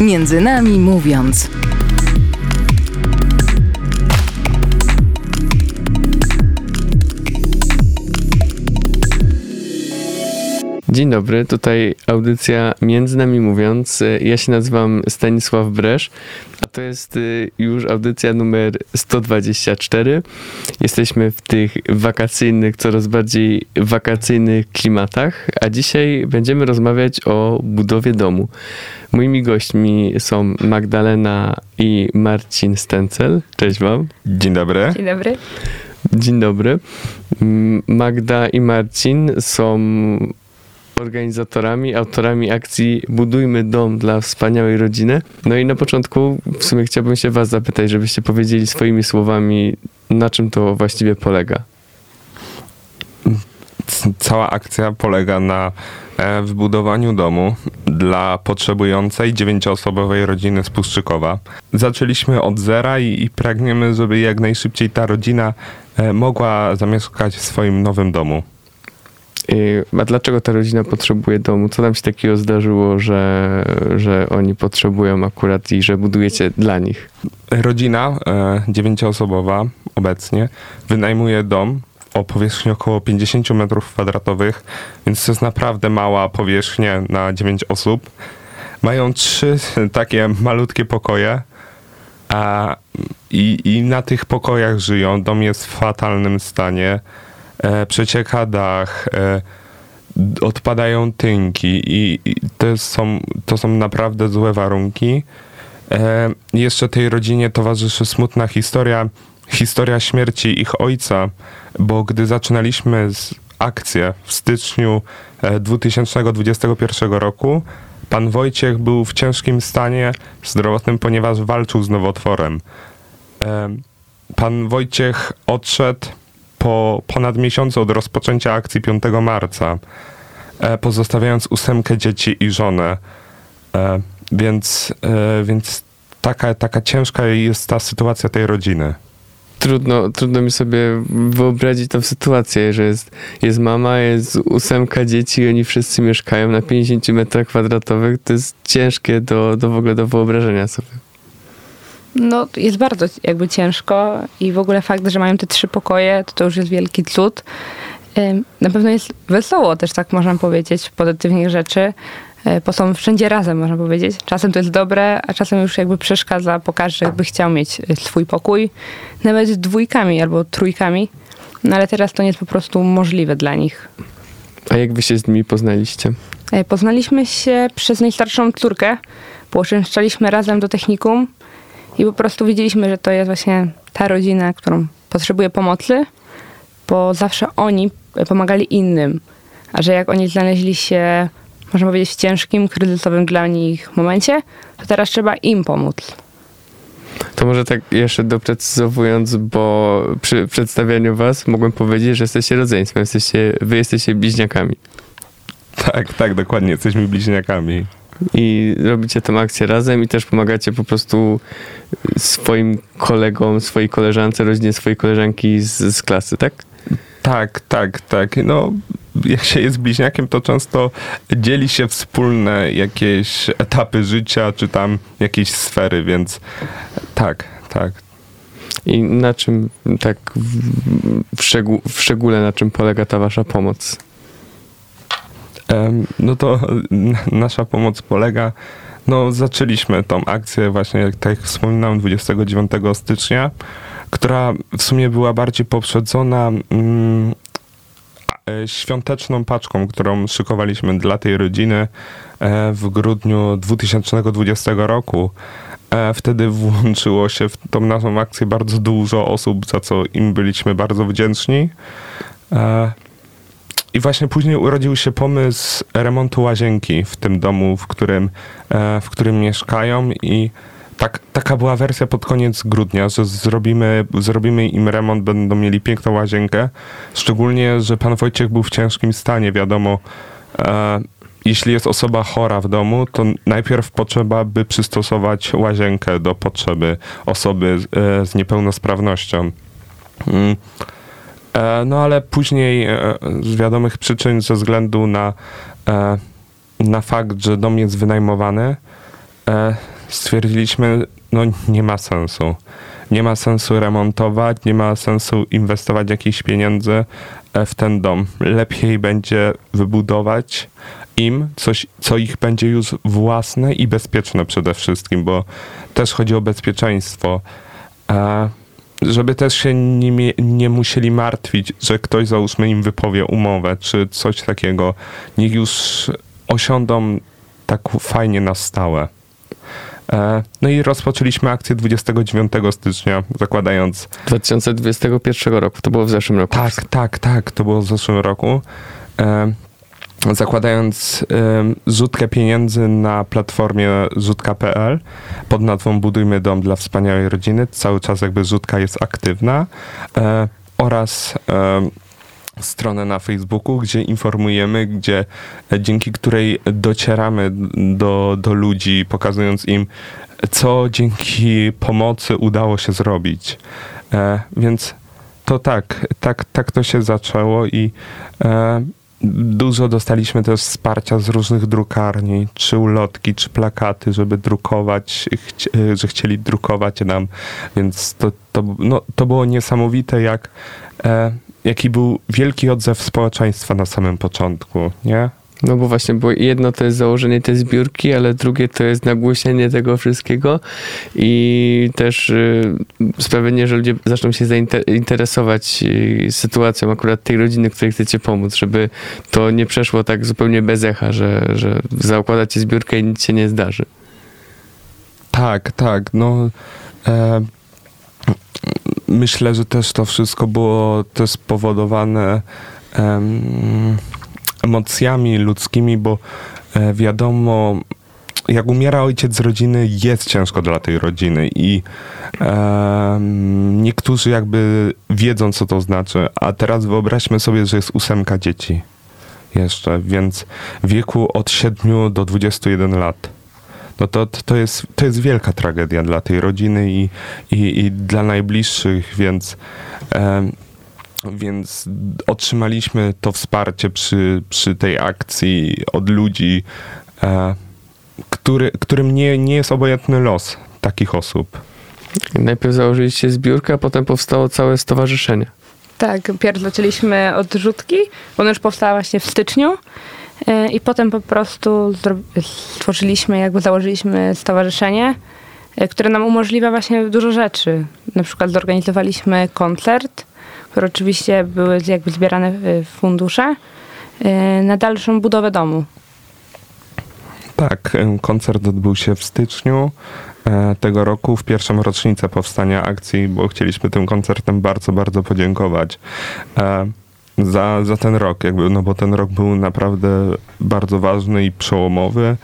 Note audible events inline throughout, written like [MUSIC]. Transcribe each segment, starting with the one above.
Między nami mówiąc. Dzień dobry, tutaj audycja Między Nami Mówiąc. Ja się nazywam Stanisław Bresz, to jest y, już audycja numer 124. Jesteśmy w tych wakacyjnych, coraz bardziej wakacyjnych klimatach, a dzisiaj będziemy rozmawiać o budowie domu. Moimi gośćmi są Magdalena i Marcin Stencel. Cześć wam. Dzień dobry. Dzień dobry. Dzień dobry. Magda i Marcin są organizatorami, autorami akcji Budujmy dom dla wspaniałej rodziny. No i na początku w sumie chciałbym się was zapytać, żebyście powiedzieli swoimi słowami, na czym to właściwie polega. Cała akcja polega na e, wybudowaniu domu dla potrzebującej dziewięcioosobowej rodziny z Puszczykowa. Zaczęliśmy od zera i, i pragniemy, żeby jak najszybciej ta rodzina e, mogła zamieszkać w swoim nowym domu. Y, a dlaczego ta rodzina potrzebuje domu? Co tam się takiego zdarzyło, że, że oni potrzebują akurat i że budujecie dla nich? Rodzina e, dziewięcioosobowa obecnie wynajmuje dom o powierzchni około 50 metrów kwadratowych, więc to jest naprawdę mała powierzchnia na 9 osób. Mają trzy takie malutkie pokoje a, i, i na tych pokojach żyją. Dom jest w fatalnym stanie e, przecieka dach, e, odpadają tynki i, i to, są, to są naprawdę złe warunki. E, jeszcze tej rodzinie towarzyszy smutna historia, historia śmierci ich ojca, bo gdy zaczynaliśmy akcję w styczniu e, 2021 roku, pan Wojciech był w ciężkim stanie zdrowotnym, ponieważ walczył z nowotworem. E, pan Wojciech odszedł po ponad miesiącu od rozpoczęcia akcji 5 marca, e, pozostawiając ósemkę dzieci i żonę. E, więc, e, więc taka, taka ciężka jest ta sytuacja tej rodziny. Trudno, trudno mi sobie wyobrazić tą sytuację, że jest, jest mama, jest ósemka dzieci i oni wszyscy mieszkają na 50 metrach kwadratowych. To jest ciężkie do, do w ogóle do wyobrażenia sobie. No, jest bardzo jakby ciężko i w ogóle fakt, że mają te trzy pokoje, to, to już jest wielki cud. Na pewno jest wesoło też, tak można powiedzieć, pozytywnych rzeczy, y, bo są wszędzie razem, można powiedzieć. Czasem to jest dobre, a czasem już jakby przeszkadza, bo każdy jakby chciał mieć y, swój pokój, nawet z dwójkami albo trójkami. No ale teraz to nie jest po prostu możliwe dla nich. A jak wy się z nimi poznaliście? E, Poznaliśmy się przez najstarszą córkę, bo uczęszczaliśmy razem do technikum i po prostu wiedzieliśmy, że to jest właśnie ta rodzina, którą potrzebuje pomocy, bo zawsze oni pomagali innym. A że jak oni znaleźli się, można powiedzieć, w ciężkim, kryzysowym dla nich momencie, to teraz trzeba im pomóc. To może tak jeszcze doprecyzowując, bo przy przedstawianiu was mogłem powiedzieć, że jesteście rodzeństwem, jesteście, wy jesteście bliźniakami. Tak, tak, dokładnie. Jesteśmy bliźniakami. I robicie tę akcję razem i też pomagacie po prostu swoim kolegom, swojej koleżance, rodzinie swojej koleżanki z, z klasy, tak? Tak, tak, tak. No, jak się jest bliźniakiem, to często dzieli się wspólne jakieś etapy życia, czy tam jakieś sfery, więc tak, tak. I na czym tak w, szczegół, w szczególe na czym polega ta wasza pomoc? No to [LAUGHS] nasza pomoc polega. No, zaczęliśmy tą akcję właśnie, jak tak wspominałem, 29 stycznia, która w sumie była bardziej poprzedzona mm, e, świąteczną paczką, którą szykowaliśmy dla tej rodziny e, w grudniu 2020 roku. E, Wtedy [LAUGHS] włączyło się w tą naszą akcję bardzo dużo osób, za co im byliśmy bardzo wdzięczni. I właśnie później urodził się pomysł remontu łazienki w tym domu, w którym, e, w którym mieszkają i tak, taka była wersja pod koniec grudnia, że zrobimy, zrobimy im remont, będą mieli piękną łazienkę. Szczególnie, że pan Wojciech był w ciężkim stanie, wiadomo. E, jeśli jest osoba chora w domu, to najpierw potrzeba by przystosować łazienkę do potrzeby osoby e, z niepełnosprawnością. Mm. E, No ale później e, z wiadomych przyczyn, ze względu na, e, na fakt, że dom jest wynajmowany, stwierdziliśmy, no nie ma sensu. Nie ma sensu remontować, nie ma sensu inwestować jakichś pieniędzy w ten dom. Lepiej będzie wybudować im coś, co ich będzie już własne i bezpieczne przede wszystkim, bo też chodzi o bezpieczeństwo. E, żeby też się nie, nie musieli martwić, że ktoś załóżmy im wypowie umowę, czy coś takiego. Niech już osiądą tak fajnie na stałe. E, no i rozpoczęliśmy akcję 29 stycznia, zakładając. 2021 roku, to było w zeszłym roku. Tak, tak, tak, to było w zeszłym roku. Zakładając rzutkę pieniędzy na platformie rzutka.pl pod nazwą Budujmy dom dla wspaniałej rodziny. Cały czas jakby rzutka jest aktywna e, oraz stronę na Facebooku, gdzie informujemy, gdzie e, dzięki której docieramy do, do ludzi, pokazując im, co dzięki pomocy udało się zrobić. E, więc to tak, tak, tak to się zaczęło i Dużo dostaliśmy też wsparcia z różnych drukarni, czy ulotki, czy plakaty, żeby drukować, chci że chcieli drukować nam, więc to, to, no, to było niesamowite, jak, e, jaki był wielki odzew społeczeństwa na samym początku, nie? No bo właśnie, bo jedno to jest założenie tej zbiórki, ale drugie to jest nagłośnienie tego wszystkiego i też y, sprawienie, że ludzie zaczną się zainteresować y, sytuacją akurat tej rodziny, której chcecie pomóc, żeby to nie przeszło tak zupełnie bez echa, że, że zakładacie zbiórkę i nic się nie zdarzy. Tak, tak, no... E myślę, że też to wszystko było też spowodowane emocjami ludzkimi, bo e, wiadomo, jak umiera ojciec z rodziny, jest ciężko dla tej rodziny i e, niektórzy jakby wiedzą, co to znaczy, a teraz wyobraźmy sobie, że jest ósemka dzieci jeszcze, więc w wieku od 7 do 21 lat. No to, to, jest, to jest wielka tragedia dla tej rodziny i, i, i dla najbliższych, więc więc otrzymaliśmy to wsparcie przy, przy tej akcji od ludzi, e, który, którym nie, nie jest obojętny los takich osób. Najpierw założyliście zbiórkę, a potem powstało całe stowarzyszenie. Tak, pierw zaczęliśmy od rzutki, ona już powstała właśnie w styczniu e, i potem po prostu stworzyliśmy, jakby założyliśmy stowarzyszenie, e, które nam umożliwia właśnie dużo rzeczy. Na przykład zorganizowaliśmy koncert, które oczywiście były jakby zbierane fundusze y, na dalszą budowę domu. Tak, koncert odbył się w styczniu e, tego roku, w pierwszą rocznicę powstania akcji, bo chcieliśmy tym koncertem bardzo, bardzo podziękować e, za, za ten rok, jakby, no bo ten rok był naprawdę bardzo ważny i przełomowy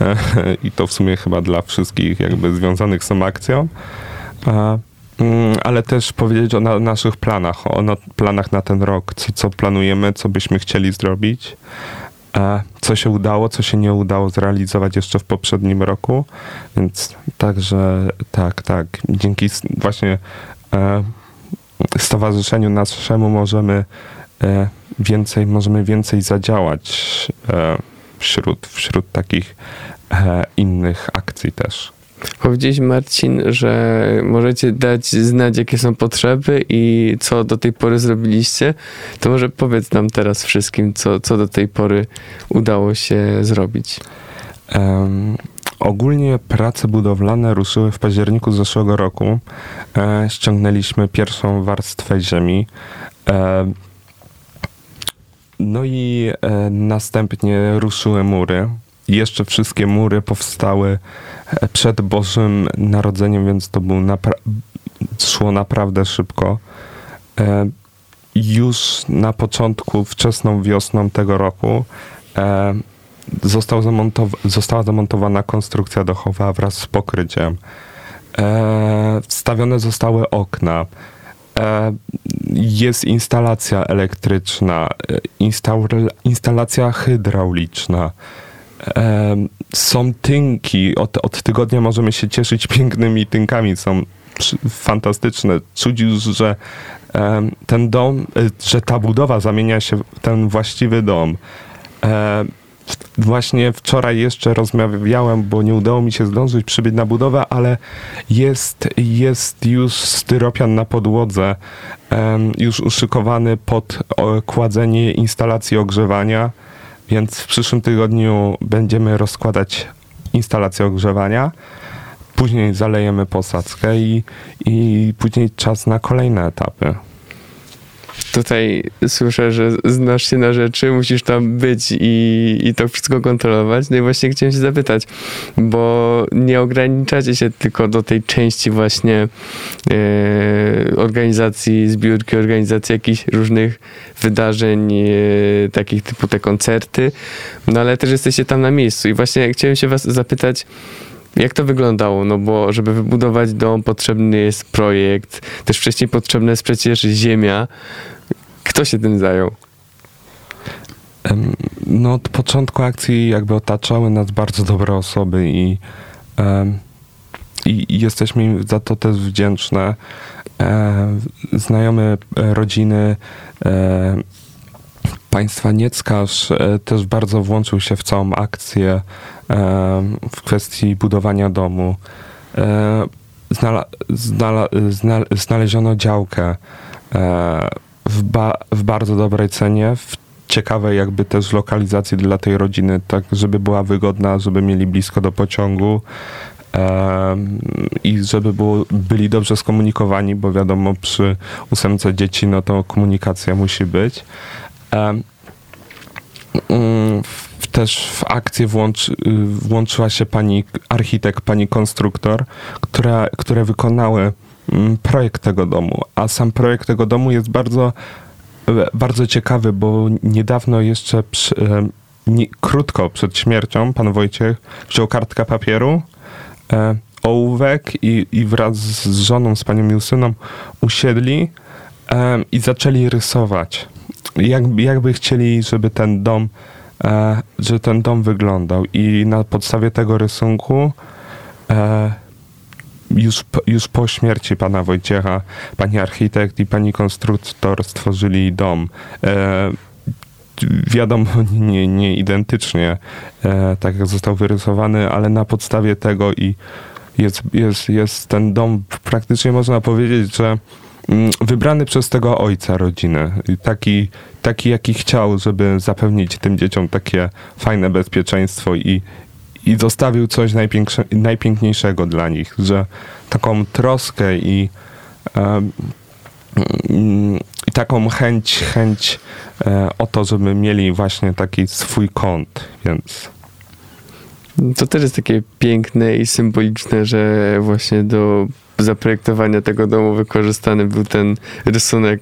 e, [LAUGHS] i to w sumie chyba dla wszystkich jakby związanych z tą akcją. Mm, ale też powiedzieć o na, naszych planach, o na, planach na ten rok, co, co planujemy, co byśmy chcieli zrobić, e, co się udało, co się nie udało zrealizować jeszcze w poprzednim roku, więc także tak, tak, dzięki właśnie e, stowarzyszeniu naszemu możemy e, więcej, możemy więcej zadziałać e, wśród, wśród takich e, innych akcji też. Powiedziałeś Marcin, że możecie dać znać, jakie są potrzeby i co do tej pory zrobiliście. To może powiedz nam teraz wszystkim, co, co do tej pory udało się zrobić. Um, ogólnie prace budowlane ruszyły w październiku zeszłego roku. E, ściągnęliśmy pierwszą warstwę ziemi. E, no i e, następnie ruszyły mury jeszcze wszystkie mury powstały e, przed Bożym Narodzeniem, więc to był napra szło naprawdę szybko. E, już na początku, wczesną wiosną tego roku e, został zamontow- została zamontowana konstrukcja dachowa wraz z pokryciem. Wstawione zostały okna. Jest instalacja elektryczna, instalacja hydrauliczna są tynki. Od, od tygodnia możemy się cieszyć pięknymi tynkami. Są fantastyczne. Czuć już, że ten dom, y, że ta budowa zamienia się w ten właściwy dom. właśnie wczoraj jeszcze rozmawiałem, bo nie udało mi się zdążyć przybyć na budowę, ale jest, jest już styropian na podłodze, już uszykowany pod kładzenie instalacji ogrzewania, więc w przyszłym tygodniu będziemy rozkładać instalację ogrzewania. Później zalejemy posadzkę i, i później czas na kolejne etapy. Tutaj słyszę, że znasz się na rzeczy, musisz tam być i, i to wszystko kontrolować. No i właśnie chciałem się zapytać, bo nie ograniczacie się tylko do tej części właśnie e, organizacji zbiórki, organizacji jakichś różnych wydarzeń, e, takich typu te koncerty, no ale też jesteście tam na miejscu i właśnie chciałem się was zapytać, jak to wyglądało? No bo żeby wybudować dom, potrzebny jest projekt, też wcześniej potrzebna jest przecież ziemia. Kto się tym zajął? No od początku akcji jakby otaczały nas bardzo dobre osoby i, i jesteśmy im za to też wdzięczne. E, Znajomy e, rodziny e, państwa Nieckarz e, też bardzo włączył się w całą akcję e, w kwestii budowania domu. E, Znala, znala, zna, znaleziono działkę w, ba, w bardzo dobrej cenie, w ciekawej jakby też lokalizacji dla tej rodziny, tak żeby była wygodna, żeby mieli blisko do pociągu i żeby było, byli dobrze skomunikowani, bo wiadomo przy ósemce dzieci no to komunikacja musi być. Em, mm, też w akcję włączy, włączyła się pani architekt, pani konstruktor, która, które wykonały mm, projekt tego domu, a sam projekt tego domu jest bardzo e, bardzo ciekawy, bo niedawno jeszcze przy, e, nie, krótko przed śmiercią pan Wojciech wziął kartkę papieru, e, ołówek i, i wraz z żoną, z panią Justyną usiedli e, i zaczęli rysować. Jak, jakby chcieli, żeby ten dom e, że ten dom wyglądał i na podstawie tego rysunku e, już, już po śmierci pana Wojciecha, pani architekt i pani konstruktor stworzyli dom. E, wiadomo, [LAUGHS] nie, nie identycznie, e, tak jak został wyrysowany, ale na podstawie tego i jest, jest, jest ten dom, praktycznie można powiedzieć, że wybrany przez tego ojca rodziny. Taki, taki, jaki chciał, żeby zapewnić tym dzieciom takie fajne bezpieczeństwo i, i zostawił coś najpiękniejszego dla nich, że taką troskę i, mm, i taką chęć, chęć e, o to, żeby mieli właśnie taki swój kąt, więc To też jest takie piękne i symboliczne, że właśnie do zaprojektowania tego domu wykorzystany był ten rysunek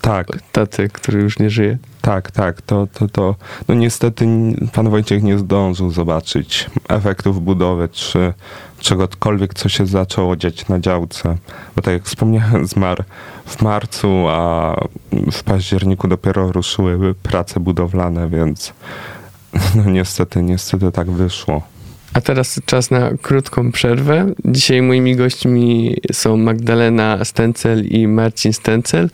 tak, taty, który już nie żyje. tak, tak, to, to, to no niestety pan Wojciech nie zdążył zobaczyć efektów budowy, czy czegokolwiek, co się zaczęło dziać na działce, bo tak jak wspomniałem, zmarł w marcu, a w październiku dopiero ruszyły prace budowlane, więc [LAUGHS] no niestety, niestety tak wyszło. A teraz czas na krótką przerwę. Dzisiaj moimi gośćmi są Magdalena Stencel i Marcin Stencel,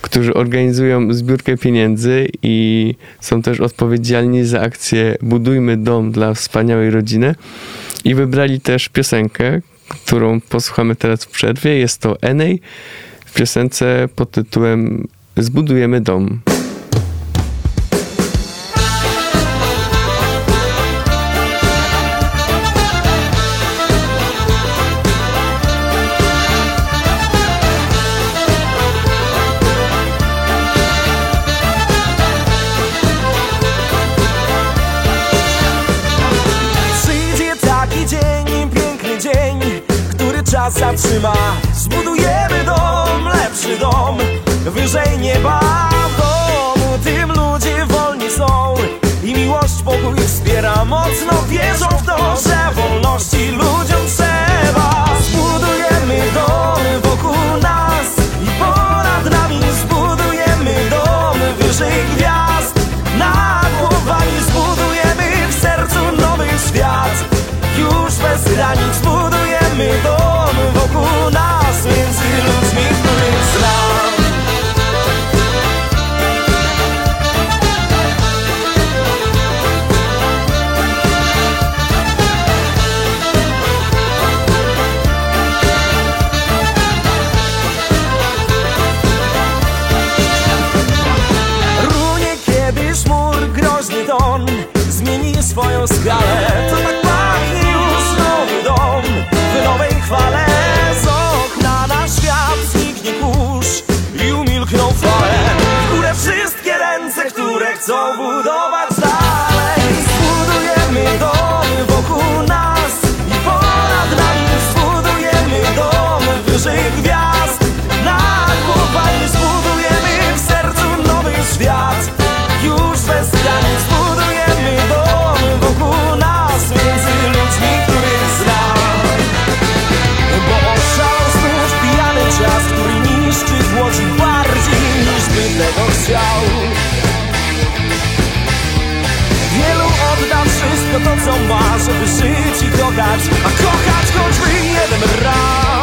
którzy organizują zbiórkę pieniędzy i są też odpowiedzialni za akcję Budujmy dom dla wspaniałej rodziny. I wybrali też piosenkę, którą posłuchamy teraz w przerwie. Jest to Enej w piosence pod tytułem Zbudujemy dom. Bez granic zbudujemy dom to, co ma, żeby żyć i kochać. A kochać choćby jeden raz.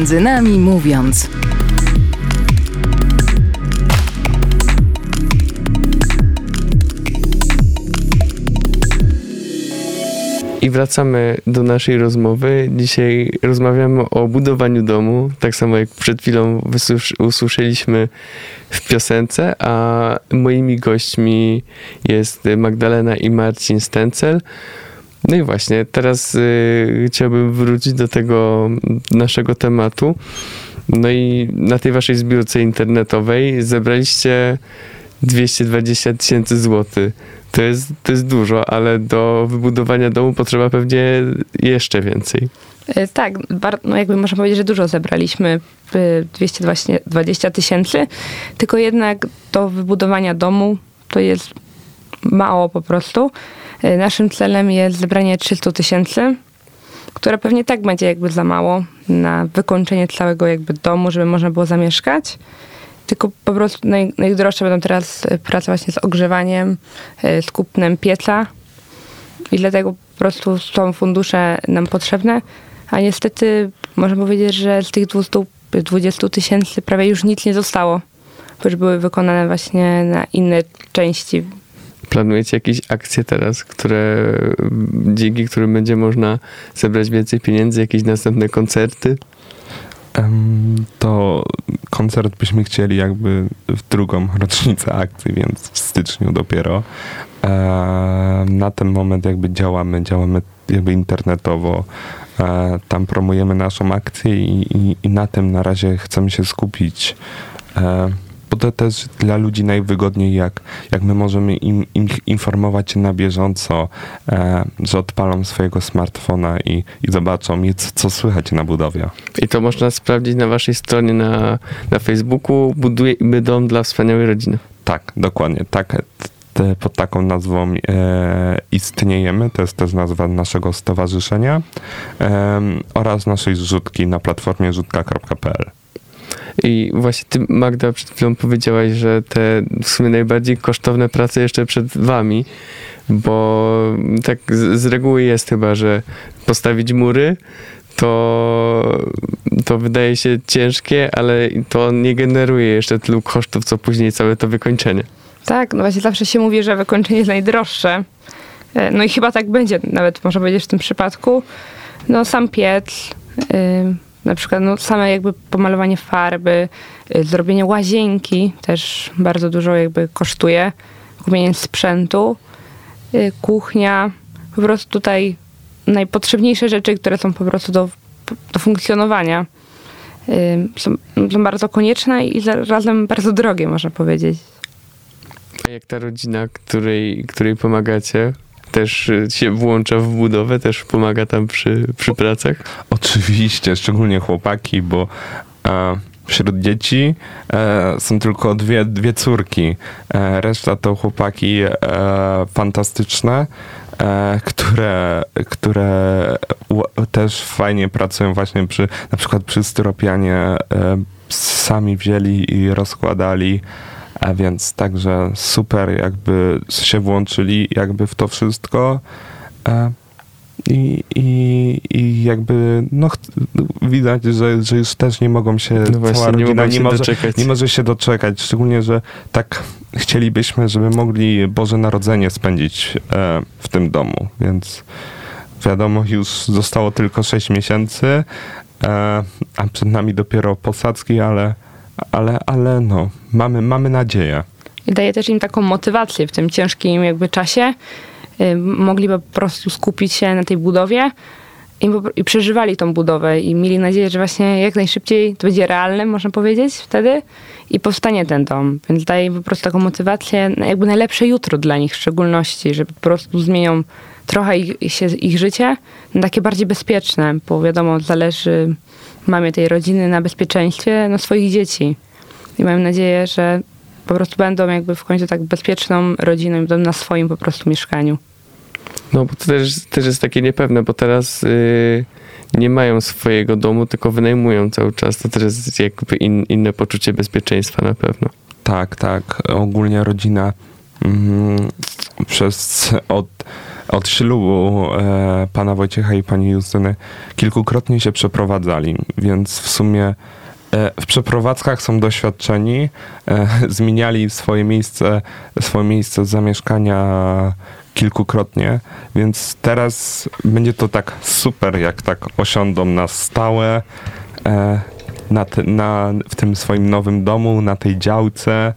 Między nami mówiąc. I wracamy do naszej rozmowy. Dzisiaj rozmawiamy o budowaniu domu, tak samo jak przed chwilą usłyszeliśmy w piosence, a moimi gośćmi jest Magdalena i Marcin Stencel. No i właśnie, teraz y, chciałbym wrócić do tego naszego tematu. No i na tej waszej zbiórce internetowej zebraliście 220 tysięcy złotych. To jest, to jest dużo, ale do wybudowania domu potrzeba pewnie jeszcze więcej. E, Tak, no jakby można powiedzieć, że dużo zebraliśmy, y, 220 tysięcy, tylko jednak do wybudowania domu to jest mało po prostu. E, Naszym celem jest zebranie 300 tysięcy, które pewnie tak będzie jakby za mało na wykończenie całego jakby domu, żeby można było zamieszkać. Tylko po prostu naj, najdroższe będą teraz e, prace właśnie z ogrzewaniem, e, z kupnem pieca, i dlatego po prostu są fundusze nam potrzebne, a niestety można powiedzieć, że z tych 220 tysięcy prawie już nic nie zostało, bo już były wykonane właśnie na inne części. Planujecie jakieś akcje teraz, które, dzięki którym będzie można zebrać więcej pieniędzy, jakieś następne koncerty? To koncert byśmy chcieli jakby w drugą [LAUGHS] rocznicę akcji, więc w styczniu dopiero. E, Na ten moment jakby działamy, działamy jakby internetowo. E, Tam promujemy naszą akcję i, i, i na tym na razie chcemy się skupić. E, Bo to też dla ludzi najwygodniej, jak, jak my możemy im, im informować na bieżąco, e, że odpalą swojego smartfona i, i zobaczą, co, co słychać na budowie. I to można sprawdzić na waszej stronie na, na Facebooku. Budujemy dom dla wspaniałej rodziny. Tak, dokładnie. Tak, pod taką nazwą e, istniejemy. To jest też nazwa naszego stowarzyszenia em, oraz naszej zrzutki na platformie rzutka.pl. I właśnie ty, Magda, przed chwilą powiedziałaś, że te w sumie najbardziej kosztowne prace jeszcze przed wami, bo tak z, z reguły jest chyba, że postawić mury to, to wydaje się ciężkie, ale to nie generuje jeszcze tylu kosztów, co później całe to wykończenie. Tak, no właśnie zawsze się mówi, że wykończenie jest najdroższe. E, No i chyba tak będzie, nawet można powiedzieć w tym przypadku. No sam piec, na przykład no, same jakby pomalowanie farby, y, zrobienie łazienki też bardzo dużo jakby kosztuje. Kupienie sprzętu, y, kuchnia, po prostu tutaj najpotrzebniejsze rzeczy, które są po prostu do, do funkcjonowania. y, Są, są bardzo konieczne i zarazem bardzo drogie, można powiedzieć. A jak ta rodzina, której, której pomagacie, też y, się włącza w budowę, też pomaga tam przy, przy pracach? Oczywiście, szczególnie chłopaki, bo e, wśród dzieci e, są tylko dwie, dwie córki. E, reszta to chłopaki fantastyczne, które, które też fajnie pracują właśnie przy, na przykład przy styropianie. Sami wzięli i rozkładali. A więc także super jakby się włączyli jakby w to wszystko. E, I, i, I jakby no, widać, że, że już też nie mogą się, No cała właśnie, nie rodzina mogą się może, doczekać. nie może się doczekać. Szczególnie, że tak chcielibyśmy, żeby mogli Boże Narodzenie spędzić e, w tym domu. Więc wiadomo, już zostało tylko 6 miesięcy. e, a przed nami dopiero posadzki, ale, ale, ale no, mamy, mamy nadzieję. I daje też im taką motywację w tym ciężkim jakby czasie. Y, Mogliby po prostu skupić się na tej budowie i, i przeżywali tą budowę i mieli nadzieję, że właśnie jak najszybciej to będzie realne, można powiedzieć, wtedy i powstanie ten dom. Więc daje im po prostu taką motywację, jakby najlepsze jutro dla nich w szczególności, że po prostu zmienią trochę ich, się, ich życie na takie bardziej bezpieczne, bo wiadomo, zależy mamie tej rodziny na bezpieczeństwie no, swoich dzieci. I mam nadzieję, że po prostu będą jakby w końcu tak bezpieczną rodziną i będą na swoim po prostu mieszkaniu. No bo to też, też jest takie niepewne, bo teraz y, nie mają swojego domu, tylko wynajmują cały czas. To też jest jakby in, inne poczucie bezpieczeństwa na pewno. Tak, tak. Ogólnie rodzina mm, przez od, od ślubu e, pana Wojciecha i pani Justyny kilkukrotnie się przeprowadzali, więc w sumie e, w przeprowadzkach są doświadczeni, e, [LAUGHS] zmieniali swoje miejsce, swoje miejsce zamieszkania kilkukrotnie, więc teraz będzie to tak super, jak tak osiądą na stałe e, na, te, na, w tym swoim nowym domu, na tej działce,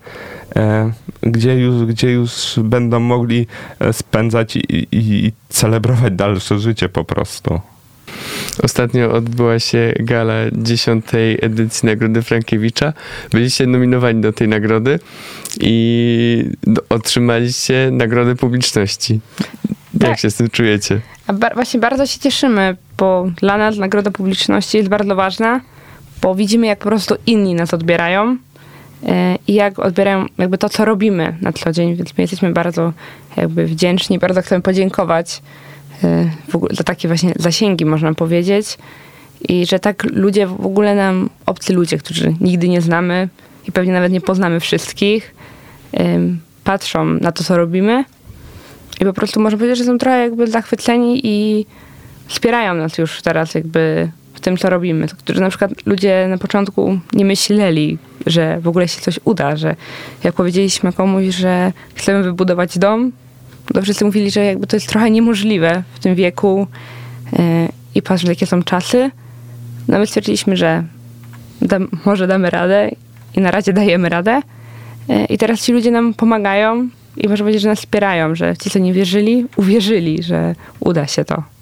e, gdzie, już, gdzie już będą mogli e, spędzać i, i, i celebrować dalsze życie po prostu. Ostatnio odbyła się gala 10. edycji Nagrody Frankiewicza. Byliście nominowani do tej nagrody i otrzymaliście nagrodę publiczności. Jak Tak. się z tym czujecie? A ba- właśnie bardzo się cieszymy, bo dla nas nagroda publiczności jest bardzo ważna, bo widzimy, jak po prostu inni nas odbierają e, i jak odbierają jakby to, co robimy na co dzień, więc my jesteśmy bardzo jakby wdzięczni, bardzo chcemy podziękować e, za takie właśnie zasięgi, można powiedzieć. I że tak ludzie, w ogóle nam, obcy ludzie, którzy nigdy nie znamy i pewnie nawet nie poznamy wszystkich, em, patrzą na to, co robimy i po prostu można powiedzieć, że są trochę jakby zachwyceni i wspierają nas już teraz jakby tym, co robimy. Którzy na przykład ludzie na początku nie myśleli, że w ogóle się coś uda, że jak powiedzieliśmy komuś, że chcemy wybudować dom, to wszyscy mówili, że jakby to jest trochę niemożliwe w tym wieku yy, i patrząc, jakie są czasy. No my stwierdziliśmy, że dam, może damy radę i na razie dajemy radę. Yy, I teraz ci ludzie nam pomagają i można powiedzieć, że nas wspierają, że ci, co nie wierzyli, uwierzyli, że uda się to.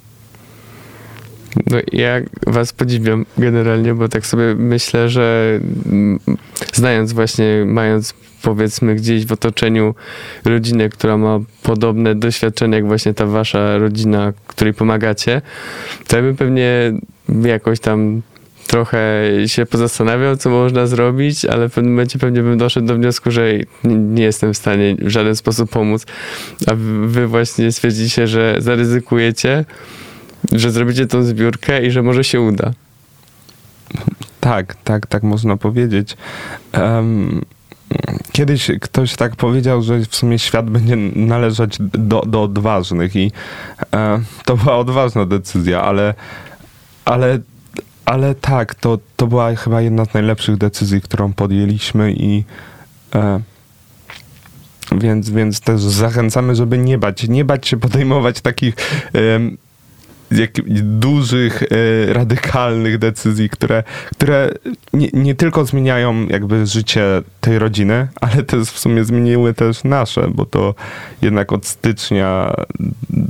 No, ja was podziwiam generalnie, bo tak sobie myślę, że mm, znając właśnie, mając powiedzmy gdzieś w otoczeniu rodzinę, która ma podobne doświadczenia jak właśnie ta wasza rodzina, której pomagacie, to ja bym pewnie jakoś tam trochę się pozastanawiał, co można zrobić, ale w pewnym momencie pewnie bym doszedł do wniosku, że nie- jestem w stanie w żaden sposób pomóc, a wy właśnie stwierdziliście, że zaryzykujecie, że zrobicie tą zbiórkę i że może się uda. Tak, tak, tak można powiedzieć. Em, kiedyś ktoś tak powiedział, że w sumie świat będzie należeć do, do odważnych i e, to była odważna decyzja, ale, ale, ale tak, to, to była chyba jedna z najlepszych decyzji, którą podjęliśmy i e, więc, więc też zachęcamy, żeby nie bać, nie bać się podejmować takich jak, dużych, e, radykalnych decyzji, które, które nie, nie tylko zmieniają jakby życie tej rodziny, ale też w sumie zmieniły też nasze, bo to jednak od stycznia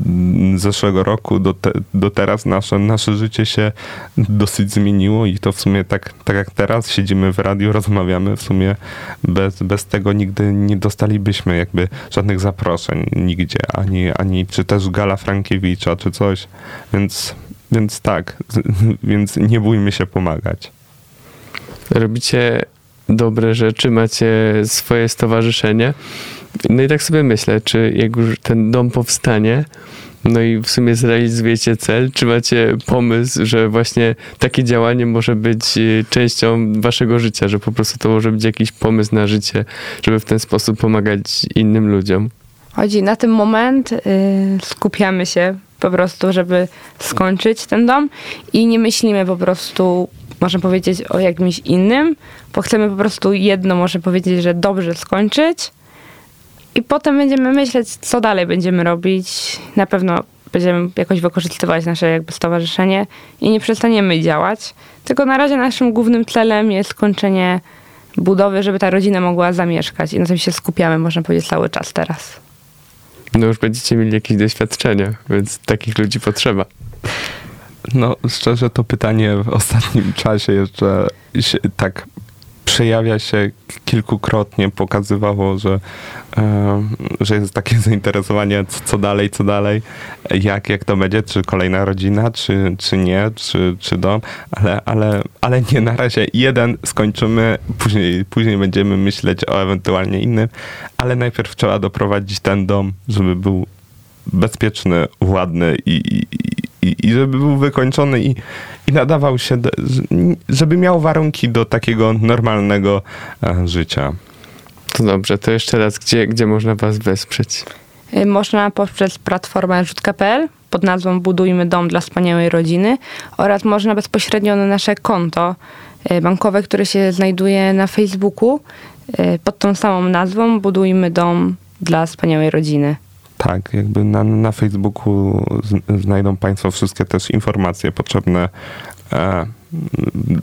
mm, zeszłego roku do, te, do teraz nasze, nasze życie się dosyć zmieniło i to w sumie tak, tak jak teraz siedzimy w radiu, rozmawiamy, w sumie bez, bez tego nigdy nie dostalibyśmy jakby żadnych zaproszeń nigdzie, ani, ani czy też Gala Frankiewicza, czy coś. Więc, więc tak, [LAUGHS] więc nie bójmy się pomagać. Robicie dobre rzeczy, macie swoje stowarzyszenie. No i tak sobie myślę, czy jak już ten dom powstanie, no i w sumie zrealizujecie cel, czy macie pomysł, że właśnie takie działanie może być y, częścią waszego życia, że po prostu to może być jakiś pomysł na życie, żeby w ten sposób pomagać innym ludziom? Chodzi na ten moment, y, skupiamy się po prostu, żeby skończyć ten dom i nie myślimy po prostu, można powiedzieć, o jakimś innym, bo chcemy po prostu jedno, można powiedzieć, że dobrze skończyć i potem będziemy myśleć, co dalej będziemy robić. Na pewno będziemy jakoś wykorzystywać nasze jakby stowarzyszenie i nie przestaniemy działać. Tylko na razie naszym głównym celem jest skończenie budowy, żeby ta rodzina mogła zamieszkać i na tym się skupiamy, można powiedzieć, cały czas teraz. No już będziecie mieli jakieś doświadczenia, więc takich ludzi potrzeba. No, szczerze to pytanie w ostatnim czasie jeszcze tak przejawia się kilkukrotnie, pokazywało, że, że jest takie [LAUGHS] zainteresowanie, co dalej, co dalej, jak, jak to będzie, czy kolejna rodzina, czy, czy nie, czy, czy dom, ale, ale, ale nie, na razie jeden skończymy, później, później będziemy myśleć o ewentualnie innym, ale najpierw trzeba doprowadzić ten dom, żeby był bezpieczny, ładny i, i, i, i żeby był wykończony i, i nadawał się, do, żeby miał warunki do takiego normalnego e, życia. To dobrze, to jeszcze raz, gdzie, gdzie można was wesprzeć? Y, Można poprzez platformę rzutka.pl pod nazwą Budujmy dom dla wspaniałej rodziny oraz można bezpośrednio na nasze konto y, bankowe, które się znajduje na Facebooku pod tą samą nazwą Budujmy dom dla wspaniałej rodziny. Tak, jakby na, na Facebooku znajdą Państwo wszystkie też informacje potrzebne, e,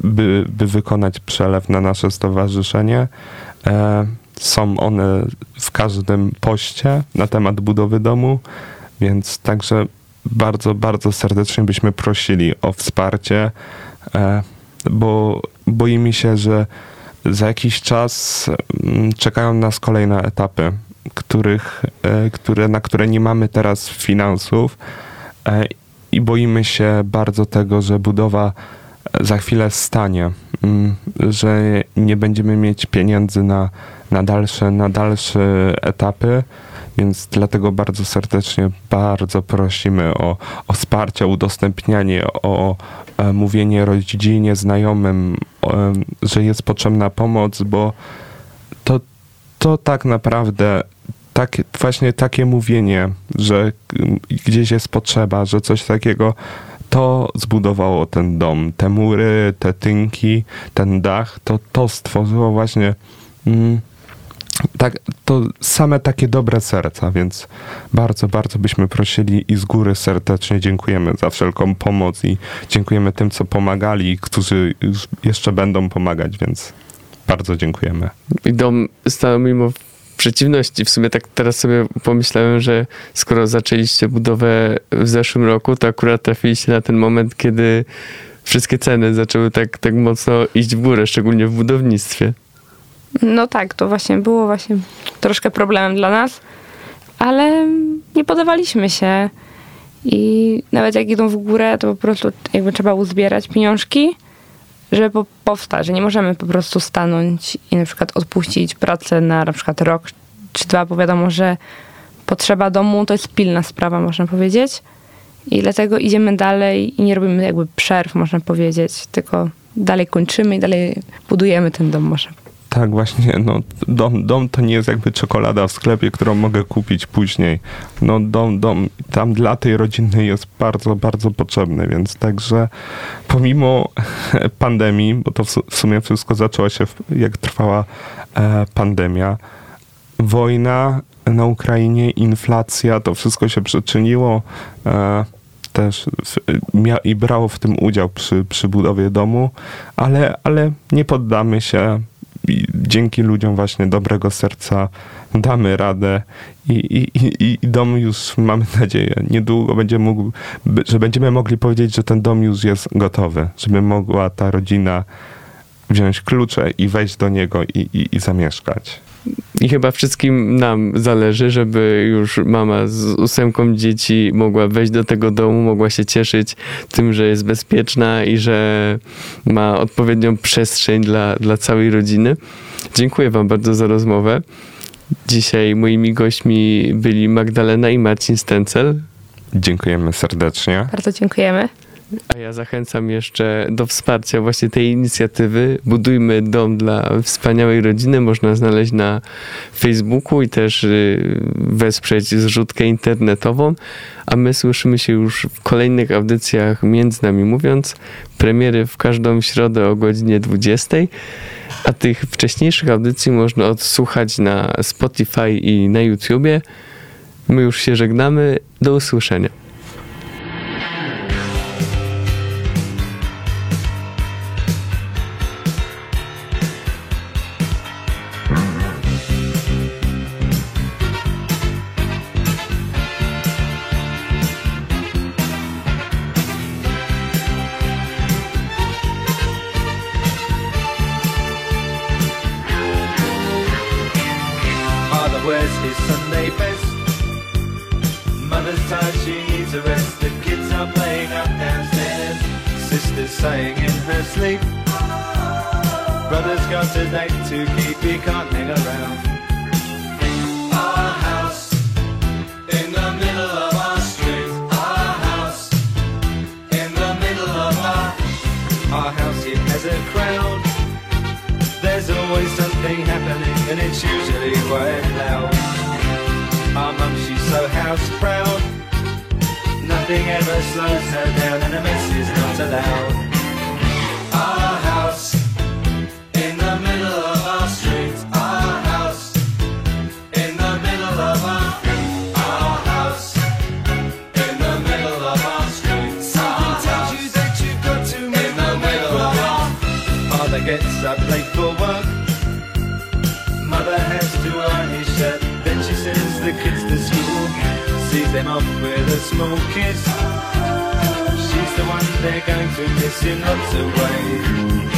by, by wykonać przelew na nasze stowarzyszenie. E, są one w każdym poście na temat budowy domu, więc także bardzo, bardzo serdecznie byśmy prosili o wsparcie, e, bo boimy się, że za jakiś czas mm, czekają nas kolejne etapy, których, e, które, na które nie mamy teraz finansów e, i boimy się bardzo tego, że budowa za chwilę stanie, mm, że nie będziemy mieć pieniędzy na, na, dalsze, na dalsze etapy, więc dlatego bardzo serdecznie, bardzo prosimy o, o wsparcie, udostępnianie, o e, mówienie rodzinie, znajomym, e, że jest potrzebna pomoc, bo to tak naprawdę tak, właśnie takie mówienie, że gdzieś jest potrzeba, że coś takiego, to zbudowało ten dom. Te mury, te tynki, ten dach, to to stworzyło właśnie mm, tak, to same takie dobre serca, więc bardzo, bardzo byśmy prosili i z góry serdecznie dziękujemy za wszelką pomoc i dziękujemy tym, co pomagali, którzy jeszcze będą pomagać, więc bardzo dziękujemy. I dom stał mimo przeciwności. W sumie tak teraz sobie pomyślałem, że skoro zaczęliście budowę w zeszłym roku, to akurat trafiliście na ten moment, kiedy wszystkie ceny zaczęły tak, tak mocno iść w górę, szczególnie w budownictwie. No tak, to właśnie było właśnie troszkę problemem dla nas, ale nie podawaliśmy się. I nawet jak idą w górę, to po prostu jakby trzeba uzbierać pieniążki, żeby po- powstać, że nie możemy po prostu stanąć i na przykład odpuścić pracę na na przykład rok czy dwa, bo wiadomo, że potrzeba domu to jest pilna sprawa, można powiedzieć. I dlatego idziemy dalej i nie robimy jakby przerw, można powiedzieć, tylko dalej kończymy i dalej budujemy ten dom, można Tak, właśnie, no, dom, dom to nie jest jakby czekolada w sklepie, którą mogę kupić później. No, dom, dom tam dla tej rodziny jest bardzo, bardzo potrzebny, więc także pomimo [LAUGHS] pandemii, bo to w su- w sumie wszystko zaczęło się, jak trwała e, pandemia, wojna na Ukrainie, inflacja, to wszystko się przyczyniło e, też i brało w tym udział przy, przy budowie domu, ale, ale nie poddamy się. Dzięki ludziom właśnie dobrego serca damy radę i, i, i, i dom już mamy nadzieję niedługo będzie mógł, że będziemy mogli powiedzieć, że ten dom już jest gotowy, żeby mogła ta rodzina wziąć klucze i wejść do niego i, i, i zamieszkać. I chyba wszystkim nam zależy, żeby już mama z ósemką dzieci mogła wejść do tego domu, mogła się cieszyć tym, że jest bezpieczna i że ma odpowiednią przestrzeń dla, dla całej rodziny. Dziękuję Wam bardzo za rozmowę. Dzisiaj moimi gośćmi byli Magdalena i Marcin Stencel. Dziękujemy serdecznie. Bardzo dziękujemy. A ja zachęcam jeszcze do wsparcia właśnie tej inicjatywy. Budujmy dom dla wspaniałej rodziny. Można znaleźć na Facebooku i też y, wesprzeć zrzutkę internetową. A my słyszymy się już w kolejnych audycjach między nami mówiąc. Premiery w każdą środę o godzinie 20. A tych wcześniejszych audycji można odsłuchać na Spotify i na YouTubie. My już się żegnamy. Do usłyszenia. Sighing in her sleep. Brother's got a date to keep, he can't hang around. Our house in the middle of our street. Our house in the middle of our our house. It has a crowd. There's always something happening, and it's usually quite loud. Our mum, she's so house proud. Nothing ever slows her down, and a mess is not allowed. Gets up late for work. Mother has to iron his shirt. Then she sends the kids to school. Sees them off with a small kiss. She's the one they're going to miss in lots of ways.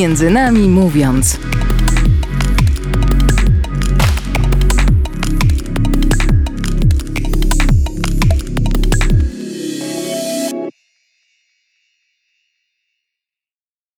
Między nami mówiąc.